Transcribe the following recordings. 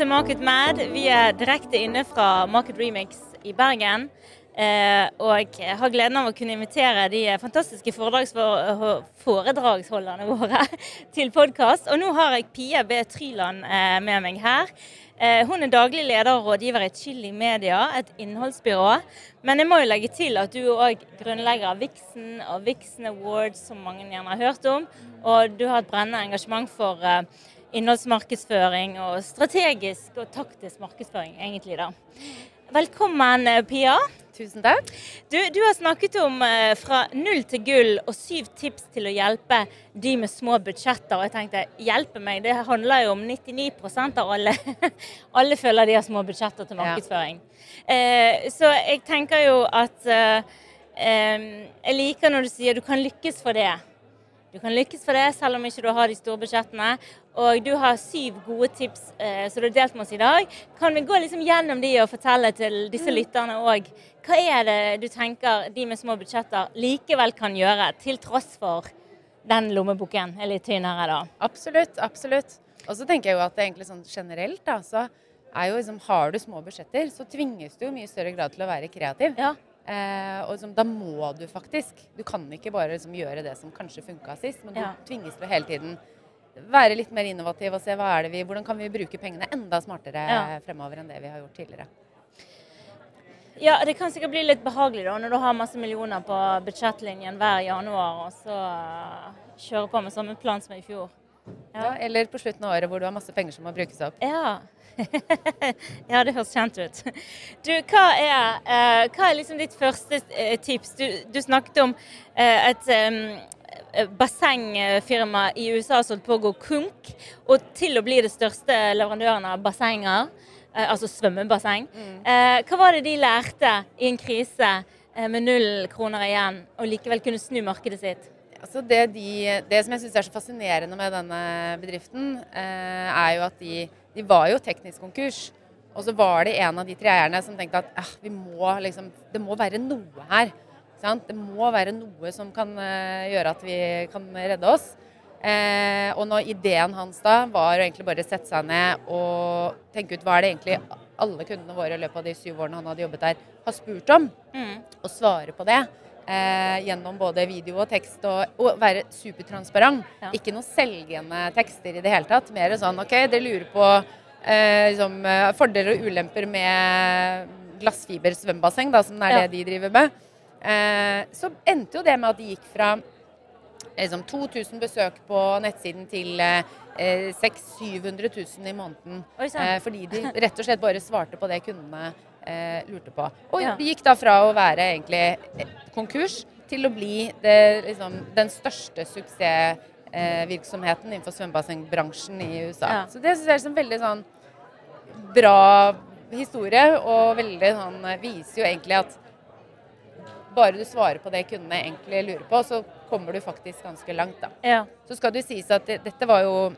Til Market Mad. Vi er direkte inne fra Market Remix i Bergen. og og har gleden av å kunne invitere de fantastiske foredragsholderne våre til podkast. Og nå har jeg Pia B. Tryland eh, med meg her. Eh, hun er daglig leder og rådgiver i Chili Media, et innholdsbyrå. Men jeg må jo legge til at du òg grunnlegger Vixen og Vixen Awards, som mange gjerne har hørt om. Og du har et brennende engasjement for innholdsmarkedsføring og strategisk og taktisk markedsføring, egentlig. da. Velkommen, Pia. Tusen takk. Du, du, har snakket om eh, fra null til gull og syv tips til å hjelpe de med små budsjetter. Og jeg tenkte hjelpe meg, det handler jo om 99% av alle. alle føler de har små budsjetter til markedsføring. Ja. Eh, så jeg tenker jo at eh, Jeg liker når du sier du kan lykkes for det. Du kan lykkes for det selv om ikke du har de store budsjettene. Og du har syv gode tips eh, som du har delt med oss i dag. Kan vi gå liksom gjennom de og fortelle til disse mm. lytterne òg hva er det du tenker de med små budsjetter likevel kan gjøre, til tross for den lommeboken er litt tynnere, da? Absolutt, absolutt. Og så tenker jeg jo at det egentlig sånn generelt, da, så er jo liksom Har du små budsjetter, så tvinges du jo mye større grad til å være kreativ. Ja. Eh, og liksom, da må du faktisk. Du kan ikke bare liksom, gjøre det som kanskje funka sist, men du ja. tvinges til å hele tiden være litt mer innovativ og se hva er det vi, hvordan kan vi bruke pengene enda smartere ja. fremover enn det vi har gjort tidligere. Ja, det kan sikkert bli litt behagelig da, når du har masse millioner på budsjettlinjen hver januar, og så kjøre på med samme plan som i fjor. Ja. ja. Eller på slutten av året hvor du har masse penger som må brukes opp. Ja. ja, det høres kjent ut. Du, hva er, uh, hva er liksom ditt første uh, tips? Du, du, snakket om et bassengfirma i USA som holdt på å gå konk, og til å bli det største leverandøren av bassenger, altså svømmebasseng. Mm. Hva var det de lærte i en krise med null kroner igjen, og likevel kunne snu markedet sitt? Altså det, de, det, som jeg syns er så fascinerende med denne bedriften, eh, er jo at de, de, var jo teknisk konkurs. Og så var det en av de tre eierne som tenkte at eh, vi må liksom, det må være noe her. Det må være noe som kan eh, gjøre at vi kan redde oss. Eh, og når ideen hans da var å egentlig bare sette seg ned og tenke ut hva er det egentlig alle kundene våre i løpet av de syv årene han hadde jobbet der, har spurt om, mm. og svare på det eh, gjennom både video og tekst, og, og være supertransparent. Ja. Ikke noe selgende tekster i det hele tatt. Mer sånn OK, dere lurer på eh, liksom, eh, fordeler og ulemper med glassfiber svømmebasseng, da, som er ja. det de driver med. Eh, så endte jo det med at de gikk fra liksom, 2000 besøk på nettsiden til eh, 600 000-700 000 i måneden. Eh, fordi de rett og slett bare svarte på det kundene eh, lurte på. Og ja. det gikk da fra å være egentlig eh, konkurs til å bli det, liksom, den største suksessvirksomheten eh, innenfor svømmebassengbransjen i USA. Ja. Så det synes jeg er sånn veldig sånn bra historie, og veldig sånn viser jo egentlig at bare du svarer på det kundene egentlig lurer på, så kommer du faktisk ganske langt, da. Ja. Så skal det sies at det, dette var jo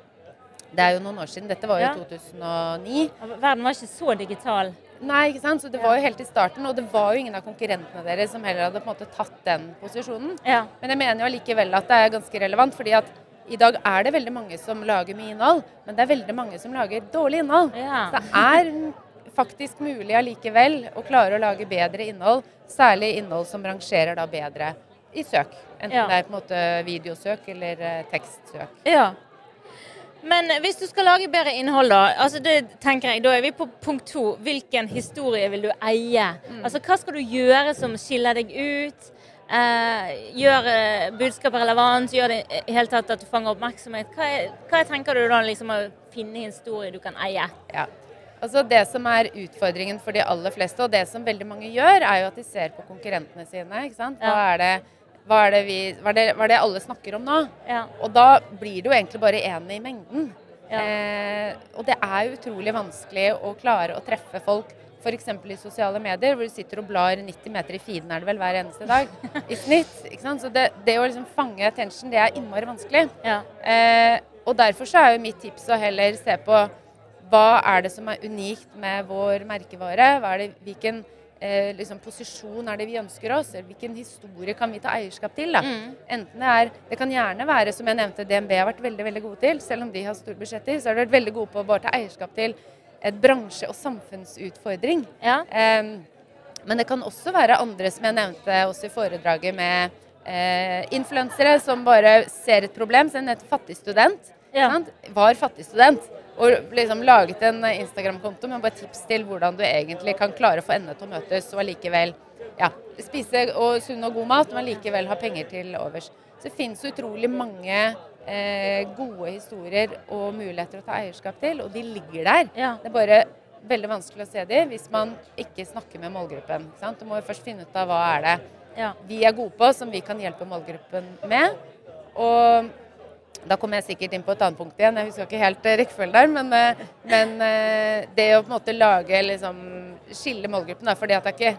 Det er jo noen år siden. Dette var jo ja. 2009. Verden var ikke så digital Nei, ikke sant. Så det var jo helt i starten, og det var jo ingen av konkurrentene deres som heller hadde på en måte tatt den posisjonen. Ja. Men jeg mener jo allikevel at det er ganske relevant, fordi at i dag er det veldig mange som lager mye innhold, men det er veldig mange som lager dårlig innhold. Ja. Så det er faktisk mulig allikevel å klare å lage bedre innhold, særlig innhold som rangerer da bedre i søk. Enten ja. det er på en måte videosøk eller eh, tekstsøk. Ja. Men hvis du skal lage bedre innhold, da. altså det tenker jeg, Da er vi på punkt to. Hvilken historie vil du eie? Mm. Altså Hva skal du gjøre som skiller deg ut? Eh, gjør eh, budskapet relevant? Gjør det i hele tatt at du fanger oppmerksomhet? Hva, er, hva tenker du da liksom å finne historie du kan eie? Ja. Altså Det som er utfordringen for de aller fleste, og det som veldig mange gjør, er jo at de ser på konkurrentene sine. ikke sant? Hva er det hva er det, vi, hva er det, hva er det alle snakker om nå? Ja. Og da blir det jo egentlig bare én i mengden. Ja. Eh, og det er utrolig vanskelig å klare å treffe folk f.eks. i sosiale medier, hvor du sitter og blar 90 meter i feeden er det vel hver eneste dag i snitt. ikke sant? Så det, det å liksom fange attention, det er innmari vanskelig. Ja. Eh, og derfor så er jo mitt tips å heller se på hva er det som er unikt med vår merkevare? Hva er det, hvilken eh, liksom, posisjon er det vi ønsker oss? Eller hvilken historie kan vi ta eierskap til? da? Mm. Enten det er Det kan gjerne være, som jeg nevnte, DNB har vært veldig veldig gode til. Selv om de har store budsjetter, så har de vært veldig gode på å bare ta eierskap til et bransje- og samfunnsutfordring. Ja. Em, men det kan også være andre, som jeg nevnte også i foredraget, med eh, influensere som bare ser et problem. Så en heter Fattig student. Ja. Var fattig student. Og liksom laget en Instagram-konto med bare tips til hvordan du egentlig kan klare å få endene til å møtes og allikevel ja, spise og sunn og god mat, men allikevel ha penger til overs. Så det finnes utrolig mange eh, gode historier og muligheter å ta eierskap til, og de ligger der. Ja. Det er bare veldig vanskelig å se dem hvis man ikke snakker med målgruppen. Sant? Du må jo først finne ut av hva er det Ja. vi er gode på, som vi kan hjelpe målgruppen med. Og da kommer jeg sikkert inn på et annet punkt igjen, jeg husker ikke helt eh, rekkefølgen der. Men, eh, men eh, det å på en måte lage liksom, skille målgruppen, at det er ikke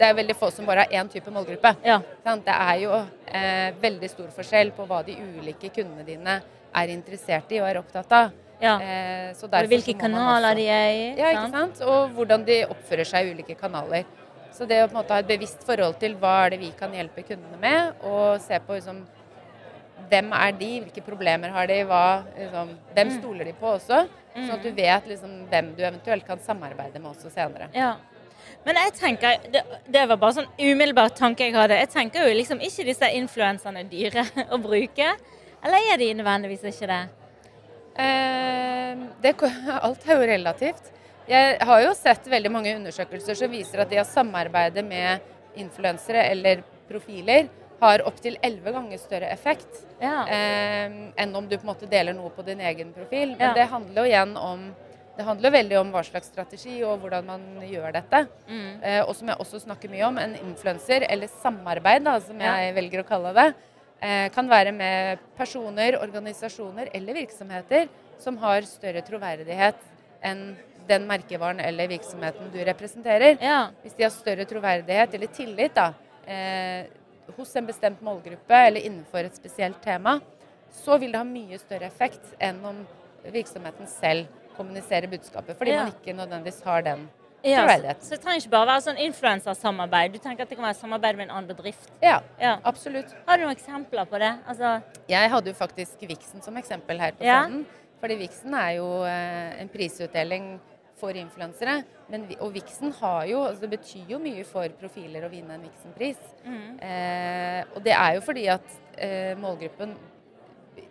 det er veldig få som bare har én type målgruppe. Ja. Sant? Det er jo eh, veldig stor forskjell på hva de ulike kundene dine er interessert i og er opptatt av. ja. Eh, hvilke kanaler også- de er i. ja, ikke sant? Og hvordan de oppfører seg i ulike kanaler. Så det å på en måte ha et bevisst forhold til hva er det vi kan hjelpe kundene med, og se på liksom, hvem er de, hvilke problemer har de, hva, liksom, hvem stoler de på også. Sånn at du vet liksom, hvem du eventuelt kan samarbeide med også senere. Ja. Men jeg tenker, det, det var bare sånn umiddelbar tanke jeg hadde. Jeg tenker jo liksom ikke disse influenserne dyre å bruke. Eller er de nødvendigvis ikke det? Eh, det, alt er jo relativt. Jeg har jo sett veldig mange undersøkelser som viser at det å samarbeide med influensere eller profiler har opptil elleve ganger større effekt Ja. eh, enn om du på en måte deler noe på din egen profil. Men Ja. det handler jo igjen om det handler veldig om hva slags strategi og hvordan man gjør dette. Mm. Eh, og som jeg også snakker mye om, en influenser, eller samarbeid, da, som Ja. jeg velger å kalle det, eh, kan være med personer, organisasjoner eller virksomheter som har større troverdighet enn den merkevaren eller virksomheten du representerer. Ja. Hvis de har større troverdighet eller tillit da, eh, hos en bestemt målgruppe eller innenfor et spesielt tema, så vil det ha mye større effekt enn om virksomheten selv kommuniserer budskapet, fordi Ja. man ikke nødvendigvis har den ja så, så det trenger ikke bare være sånn influensersamarbeid. Du tenker at det kan være samarbeid med en annen bedrift. Ja, Ja. absolutt. Har du noen eksempler på det? Altså, Jeg hadde jo faktisk Vixen som eksempel her på Ja. Fordi Vixen er jo eh, en prisutdeling for influensere. Men, og Vixen har jo altså Det betyr jo mye for profiler å vinne en Vixen-pris. mm. Eh, og det er jo fordi at eh, målgruppen,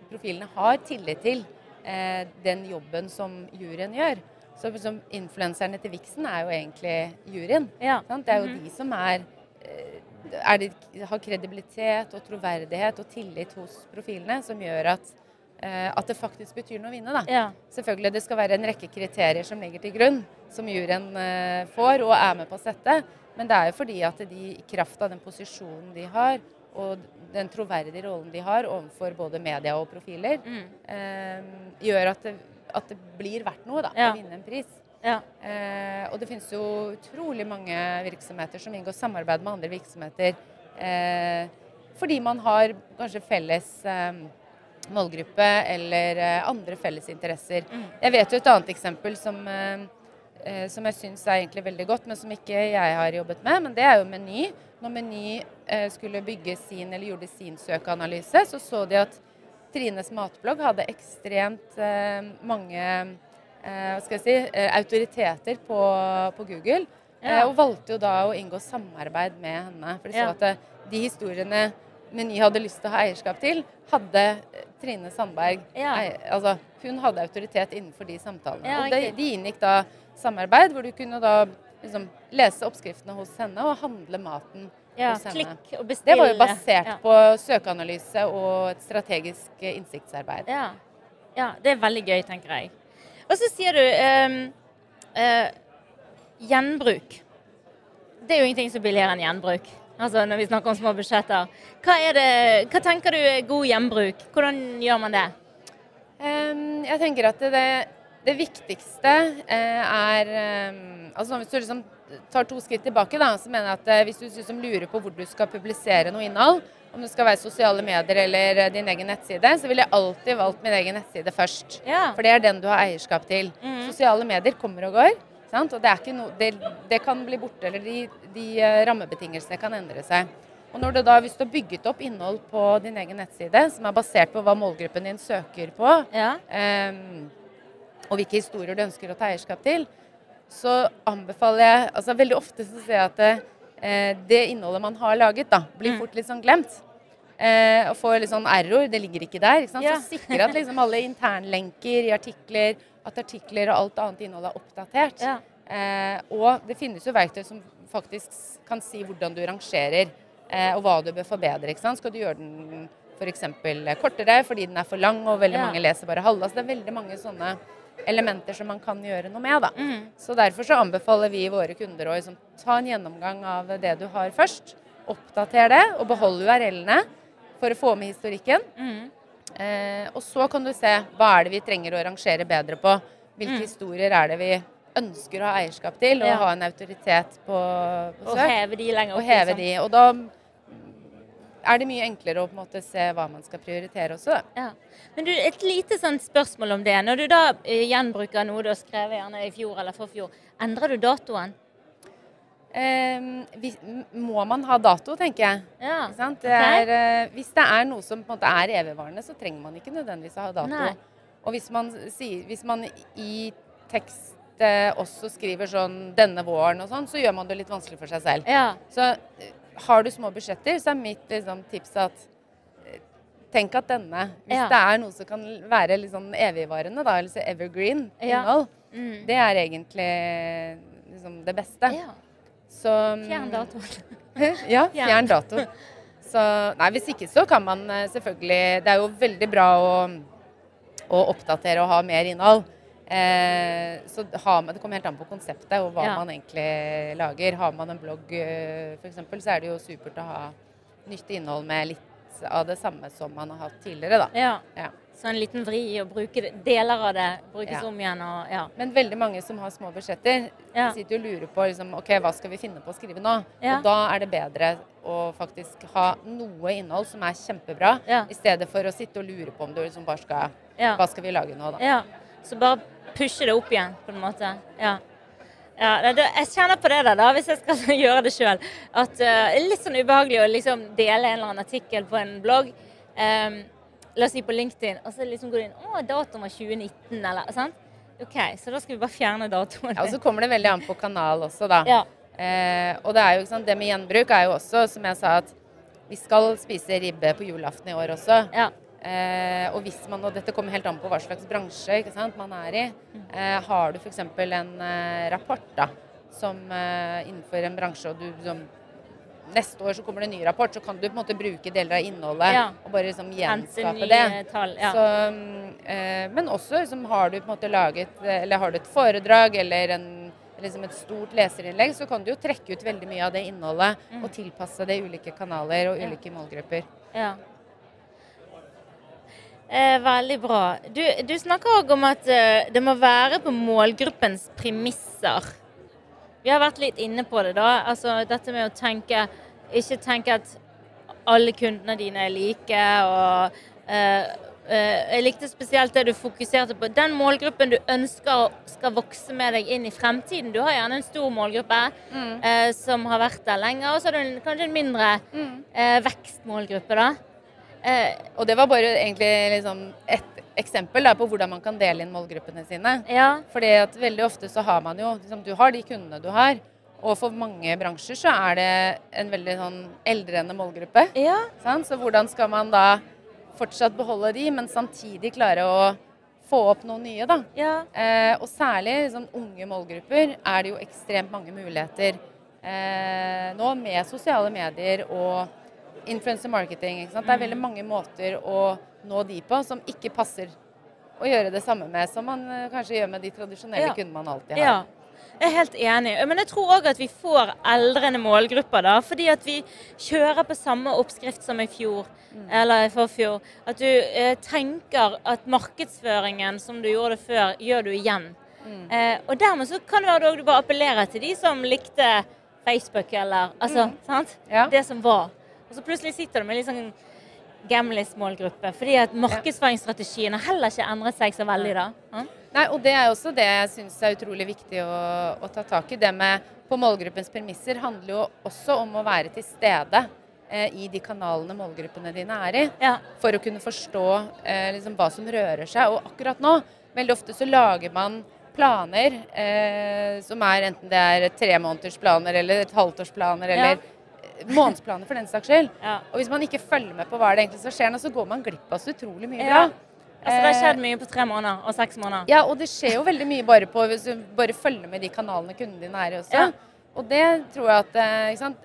profilene, har tillit til eh, den jobben som juryen gjør. Så liksom, influenserne til Vixen er jo egentlig juryen. Ja. Sant? Det er jo Mhm. de som er, eh, er de, har kredibilitet og troverdighet og tillit hos profilene, som gjør at, at det faktisk betyr noe å vinne. Da. Ja. Selvfølgelig det skal være en rekke kriterier som ligger til grunn, som juryen eh, får og er med på å sette. Men det er jo fordi at de i kraft av den posisjonen de har, og den troverdige rollen de har overfor både media og profiler, Mm. eh, gjør at det, at det blir verdt noe da, Ja. å vinne en pris. Ja. Eh, og det finnes jo utrolig mange virksomheter som inngår samarbeid med andre virksomheter eh, fordi man har kanskje felles eh, målgruppe eller eh, andre felles interesser. Mm. Jeg vet jo et annet eksempel som, eh, eh, som jeg syns er egentlig veldig godt, men som ikke jeg har jobbet med. Men det er jo Meny. Når Meny skulle bygge sin, eller gjorde sin søkeanalyse, så så de at Trines matblogg hadde ekstremt mange hva skal jeg si, autoriteter på, på Google. Ja. Og valgte jo da å inngå samarbeid med henne. For de så Ja. at de historiene Meny hadde lyst til å ha eierskap til, hadde Trine Sandberg Ja. Nei, altså, Hun hadde autoritet innenfor de samtalene. Ja, og de, de inngikk da samarbeid hvor du kunne da liksom lese oppskriftene hos henne og handle maten ja. hos henne. Klikk og bestille. Det var jo basert på søkeanalyse og et strategisk eh, innsiktsarbeid. Ja. ja. Det er veldig gøy, tenker jeg. Og så sier du um, uh, gjenbruk. Det er jo ingenting som er billigere enn gjenbruk. Altså når vi snakker om små budsjetter. Hva, det, hva tenker du er god gjenbruk? Hvordan gjør man det? Um, jeg tenker at det, det viktigste uh, er um, altså Hvis du liksom tar to skritt tilbake, da, så mener jeg at uh, hvis du liksom lurer på hvor du skal publisere noe innhold, om det skal være sosiale medier eller eh, din egen nettside, så ville jeg alltid valgt min egen nettside først. Ja. For det er den du har eierskap til. Mm. Sosiale medier kommer og går. Sant? Og det, er ikke no, det, det kan bli borte, eller de, de eh, rammebetingelsene kan endre seg. Og når du da, Hvis du har bygget opp innhold på din egen nettside som er basert på hva målgruppen din søker på, Ja. Ehm, og hvilke historier du ønsker å ta eierskap til, så anbefaler jeg altså Veldig ofte så ser jeg at det, eh, det innholdet man har laget, da, blir Mm. fort litt sånn glemt. Eh, og får litt sånn error. Det ligger ikke der. Ikke sant? Ja. Så sikre at liksom alle internlenker i artikler, at artikler og alt annet innhold er oppdatert. Ja. Eh, og det finnes jo verktøy som faktisk kan si hvordan du rangerer, eh, og hva du bør forbedre. Ikke sant? Skal du gjøre den f.eks. kortere fordi den er for lang og veldig Ja. mange leser bare halve. Altså det er veldig mange sånne elementer som man kan gjøre noe med. da. Mm. Så derfor så anbefaler vi våre kunder å liksom, ta en gjennomgang av det du har først. Oppdater det, og behold URL-ene for å få med historikken. Mm. Eh, og så kan du se hva er det vi trenger å rangere bedre på. Hvilke Mm. historier er det vi ønsker å ha eierskap til, og Ja. ha en autoritet på, på Og heve de lenger opp. Og heve liksom. de. Og da er det mye enklere å på en måte se hva man skal prioritere også. Ja. Men du, et lite sånt spørsmål om det. Når du da eh, gjenbruker noe du har skrevet gjerne i fjor eller forfjor, endrer du datoen? Eh, må man ha dato, tenker jeg. Ja. Det er, eh, hvis det er noe som på en måte er evigvarende, så trenger man ikke nødvendigvis å ha dato. Nei. Og hvis man, hvis man i tekst eh, også skriver sånn 'denne våren' og sånn, så gjør man det litt vanskelig for seg selv. Ja. Så eh, har du små budsjetter, så er mitt liksom, tips at Tenk at denne, hvis Ja. det er noe som kan være litt sånn evigvarende, da, eller så evergreen Ja. innhold, Mm. det er egentlig liksom det beste. ja. Så, mm, Fjern datoen. ja, Fjern. datoen. dato. Så, nei, hvis ikke så kan man eh, selvfølgelig Det er jo veldig bra å, å oppdatere og ha mer innhold. Eh, så man, Det kommer helt an på konseptet og hva Ja. man egentlig lager. Har man en blogg eh, f.eks., så er det jo supert å ha nyttig innhold med litt av det samme som man har hatt tidligere. da. Ja. Ja. Så en liten vri å bruke deler av det brukes Ja. om igjen. Og, ja. Men veldig mange som har små budsjetter, Ja. sitter og lurer på liksom, ok, hva skal vi finne på å skrive nå. Ja. Og da er det bedre å faktisk ha noe innhold som er kjempebra, i stedet for å sitte og lure på om du liksom bare skal. Hva skal vi lage nå, da? ja. Så bare pushe det opp igjen, på en måte. Ja. Ja, det, jeg kjenner på det der, da, hvis jeg skal gjøre det sjøl. At eh, det er litt sånn ubehagelig å liksom dele en eller annen artikkel på en blogg. Em, la oss si på LinkedIn, og så liksom går du inn Å, datoen var 2019, eller sant? OK, så da skal vi bare fjerne datoen. Ja, og så kommer det veldig an på kanal også, da. Ja. Eh, og det er jo ikke sant, det med gjenbruk er jo også, som jeg sa, at vi skal spise ribbe på julaften i år også. Ja. Eh, og hvis man, og dette kommer helt an på hva slags bransje ikke sant, man er i. Eh, har du f.eks. en eh, rapport da, som eh, innenfor en bransje, og du som Neste år så kommer det en ny rapport, så kan du på en måte bruke deler av innholdet Ja. og bare liksom gjenskape det. tall. Ja. Så, mm, eh, men også liksom, har du på en måte laget Eller har du et foredrag eller en, liksom et stort leserinnlegg, så kan du jo trekke ut veldig mye av det innholdet og tilpasse det ulike kanaler og ulike Ja. målgrupper. Ja. Eh, veldig bra. Du, du snakker òg om at eh, det må være på målgruppens premisser. Vi har vært litt inne på det, da. Altså dette med å tenke Ikke tenke at alle kundene dine er like, og eh, eh, Jeg likte spesielt det du fokuserte på. Den målgruppen du ønsker skal vokse med deg inn i fremtiden. Du har gjerne en stor målgruppe eh, som har vært der lenge, og så har du kanskje en mindre eh, vekstmålgruppe, da. Eh, Og det var bare egentlig liksom et eksempel da, på hvordan man kan dele inn målgruppene sine. ja. Fordi at veldig ofte så har man jo liksom, Du har de kundene du har. Og for mange bransjer så er det en veldig sånn eldrende målgruppe. Ja. Sant? Så hvordan skal man da fortsatt beholde de, men samtidig klare å få opp noen nye, da? Ja. Eh, og særlig liksom, unge målgrupper er det jo ekstremt mange muligheter eh, nå med sosiale medier og influencer marketing. Ikke sant? Det er veldig mange måter å nå de på som ikke passer å gjøre det samme med som man eh, kanskje gjør med de tradisjonelle Ja. kundene man alltid har. ja. Jeg er helt enig. Men jeg tror òg at vi får eldrende målgrupper, da. Fordi at vi kjører på samme oppskrift som i fjor, eller i forfjor. At du eh, tenker at markedsføringen som du gjorde før, gjør du igjen. Eh, og dermed så kan det være at du bare appellerer til de som likte Facebook, eller altså, sant? Ja. Det som var. Og så plutselig sitter du med litt sånn Gamlis målgruppe. Fordi at markedsføringsstrategien har heller ikke endret seg så veldig, da. Ja? Nei, og det er også det jeg syns er utrolig viktig å, å, ta tak i. Det med på målgruppens premisser handler jo også om å være til stede eh, i de kanalene målgruppene dine er i. Ja. For å kunne forstå eh, liksom, hva som rører seg. Og akkurat nå, veldig ofte så lager man planer eh, som er enten det er tre måneders planer eller et halvtårsplaner eller Ja. Månedsplaner for den saks skyld. Ja. Og hvis man ikke følger med på hva det egentlig som skjer nå, så går man glipp av så utrolig mye Ja. bra. Altså, det har Eh, skjedd mye på tre måneder og seks måneder. ja, og det skjer jo veldig mye bare på hvis du bare følger med de kanalene kundene dine er i også. Ja. Og det tror jeg at eh, ikke sant?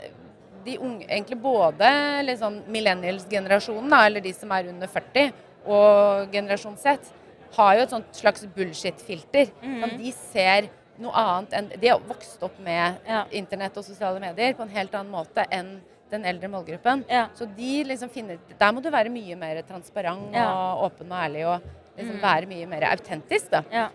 De unge, egentlig både sånn millennials-generasjonen, eller de som er under 40, og generasjon Z, har jo et sånt slags bullshit-filter. Mm -hmm. De ser noe annet enn De har vokst opp med Ja. internett og sosiale medier på en helt annen måte enn den eldre målgruppen. Ja. Så de liksom finner Der må du være mye mer transparent Ja. og åpen og ærlig og liksom Mm. være mye mer autentisk, da. Ja.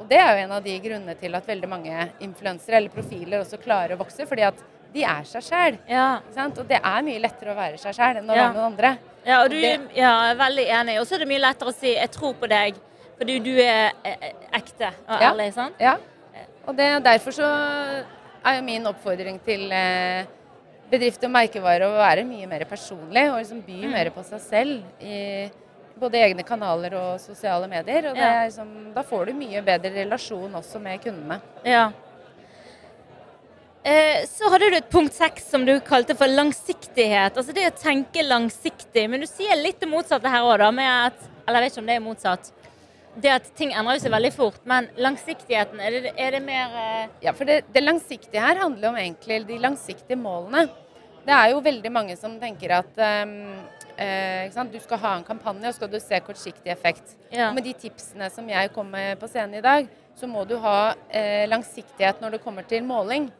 Og det er jo en av de grunnene til at veldig mange influensere eller profiler også klarer å vokse, fordi at de er seg sjæl. Ja. Og det er mye lettere å være seg sjæl enn å være noen andre. ja, og du Det- er veldig enig. Og så er det mye lettere å si 'jeg tror på deg', fordi du er eh, eh, ekte og ærlig. sant? Ja. Og det, derfor så er jo min oppfordring til eh, bedrifter og merkevarer å være mye mer personlig og liksom by Mm. mer på seg selv i både egne kanaler og sosiale medier. Og Ja. liksom, da får du mye bedre relasjon også med kundene. Ja. Eh, Så hadde du et punkt seks som du kalte for langsiktighet. Altså det å tenke langsiktig. Men du sier litt det motsatte her òg, da. Med at, eller jeg vet ikke om det er motsatt. Det at ting endrer seg veldig fort. Men langsiktigheten, er det, er det mer eh, Ja, for det, det langsiktige her handler om egentlig de langsiktige målene. Det er jo veldig mange som tenker at um, eh, du skal ha en kampanje, og skal du se kortsiktig effekt. Ja. Og med de tipsene som jeg kom med på scenen i dag, så må du ha eh, langsiktighet når det kommer til måling.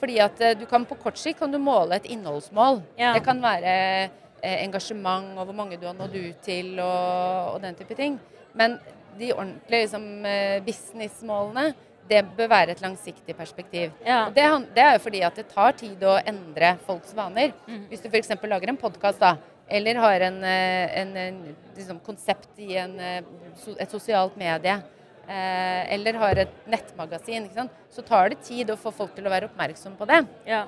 Fordi at eh, du kan på kort sikt kan du måle et innholdsmål. Ja. Det kan være eh, engasjement og hvor mange du har nådd ut til og, og den type ting. Men de ordentlige liksom, eh, businessmålene, det bør være et langsiktig perspektiv. Ja. Det, det er jo fordi at det tar tid å endre folks vaner. Mm. Hvis du f.eks. lager en podkast, da, eller har en, eh, en, en liksom, konsept i en, eh, et sosialt medie, eller har et nettmagasin, ikke sant? så tar det tid å få folk til å være oppmerksom på det. Ja.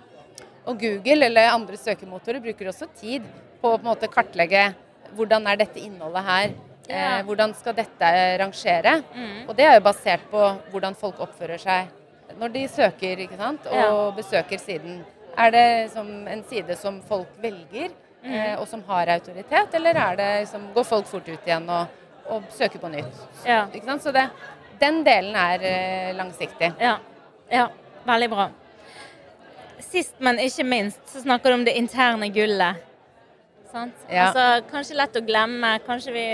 Og Google eller andre søkemotorer bruker også tid på å på en måte kartlegge hvordan er dette innholdet her. Ja. Eh, hvordan skal dette rangere? Mm. Og det er jo basert på hvordan folk oppfører seg når de søker ikke sant? og Ja. besøker siden. Er det som en side som folk velger, Mm. eh, og som har autoritet, eller er det som, går folk fort ut igjen og, og søker på nytt? Ja. Ikke sant? Så det, den delen er eh, langsiktig. Ja. ja. Veldig bra. Sist, men ikke minst, så snakker du om det interne gullet. Sant? Altså, kanskje lett å glemme. Kanskje vi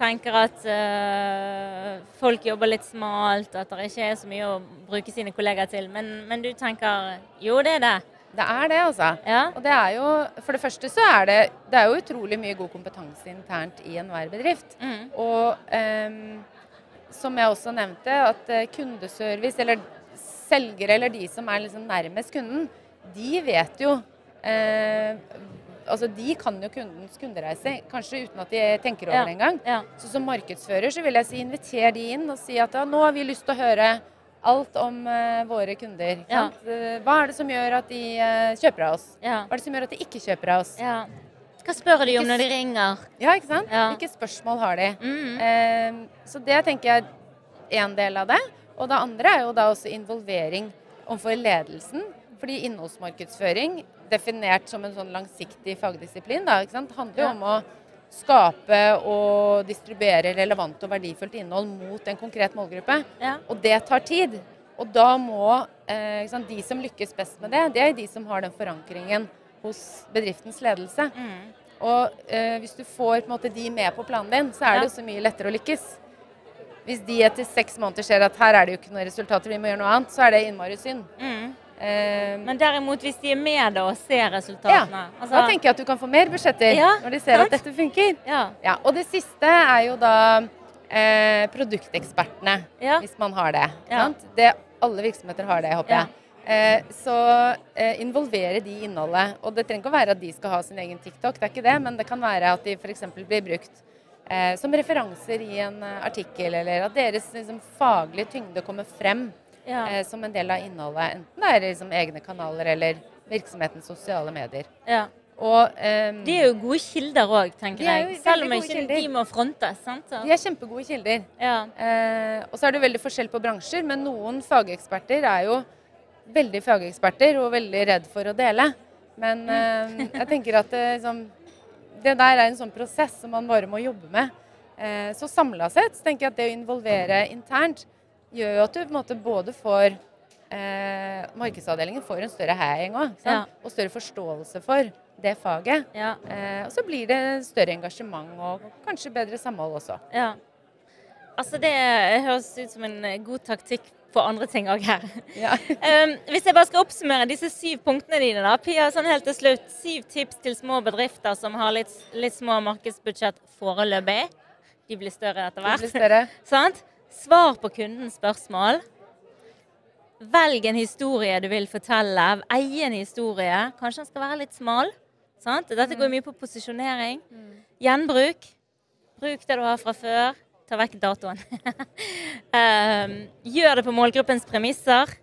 tenker at uh, folk jobber litt smalt, at det ikke er så mye å bruke sine kollegaer til. Men, men du tenker jo, det er det. Det er det, altså. Ja. Og det er jo, for det første så er det, det er jo utrolig mye god kompetanse internt i enhver bedrift. Mm. Og um, som jeg også nevnte, at eh, kundeservice, eller selgere, eller de som er liksom nærmest kunden, de vet jo eh, Altså de kan jo kundens kundereise, kanskje uten at de tenker over det engang. Ja. Så som markedsfører så vil jeg si inviter de inn og si at ja, nå har vi lyst til å høre alt om uh, våre kunder. Ja. Eh, Hva er det som gjør at de uh, kjøper av oss? Hva er det som gjør at de ikke kjøper av oss? ja. Hva spør de om når de ringer? Ja, ikke sant? Hvilke spørsmål har de? Mm. Uh, så det tenker jeg er en del av det. Og det andre er jo da også involvering overfor ledelsen. Fordi innholdsmarkedsføring, definert som en sånn langsiktig fagdisiplin, da, sant? handler jo om å skape og distribuere relevant og verdifullt innhold mot en konkret målgruppe. Ja. Og det tar tid. Og da må eh, sant, de som lykkes best med det, det er de som har den forankringen hos bedriftens ledelse. Mm. Og eh, hvis du får måte, de med på planen din, så er Ja. det jo så mye lettere å lykkes. Hvis de etter seks måneder ser at her er det jo ikke noen resultater, vi må gjøre noe annet, så er det innmari synd. Mm. Eh, Men derimot, hvis de er med da og ser ja, resultatene altså, da tenker jeg at du kan få mer budsjetter Ja, når de ser sant? at dette funker. ja, Ja, og det siste er jo da eh, produktekspertene, Ja. hvis man har det. Ja. Sant? det. Alle virksomheter har det, håper Ja. jeg. Eh, så eh, involvere de i innholdet. Og det trenger ikke å være at de skal ha sin egen TikTok, det er ikke det, men det kan være at de f.eks. blir brukt eh, som referanser i en artikkel, eller at deres liksom, faglige tyngde kommer frem Ja. eh, som en del av innholdet. Enten det er liksom, egne kanaler eller virksomhetens sosiale medier. ja. Og um, De er jo gode kilder òg, tenker er jeg. Selv om ikke de må frontes. sant? De er kjempegode kilder. Ja. Eh, og så er det veldig forskjell på bransjer, men noen fageksperter er jo veldig fageksperter og veldig redd for å dele. Men eh, jeg tenker at det, liksom, det der er en sånn prosess som man bare må jobbe med. Eh, så samla sett tenker jeg at det å involvere internt gjør jo at du på en måte både får eh, Markedsavdelingen får en større heiing òg, Ja. og større forståelse for det faget. Ja. Eh, og så blir det større engasjement og kanskje bedre samhold også. ja. Altså, det høres ut som en god taktikk på andre ting òg her. Ja. Um, hvis jeg bare skal oppsummere disse syv punktene dine, da. Pia, sånn helt til slutt. Syv tips til små bedrifter som har litt, litt små markedsbudsjett foreløpig. De blir større etter hvert. De blir større. Sant? Svar på kundens spørsmål. Velg en historie du vil fortelle. Eie en historie. Kanskje den skal være litt smal. Sant? Dette går mye på posisjonering. Gjenbruk. Bruk det du har fra før. Ta vekk datoen. um, gjør det på målgruppens premisser.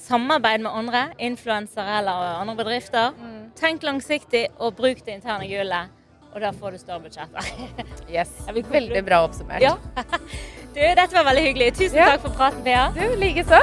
Samarbeid med andre, influensere eller andre bedrifter. Tenk langsiktig, og bruk det interne gullet. Og da får du større budsjetter. Yes. Veldig bra oppsummert. ja. Du, dette var veldig hyggelig. Tusen Ja. takk for praten, Bea. Du, likeså.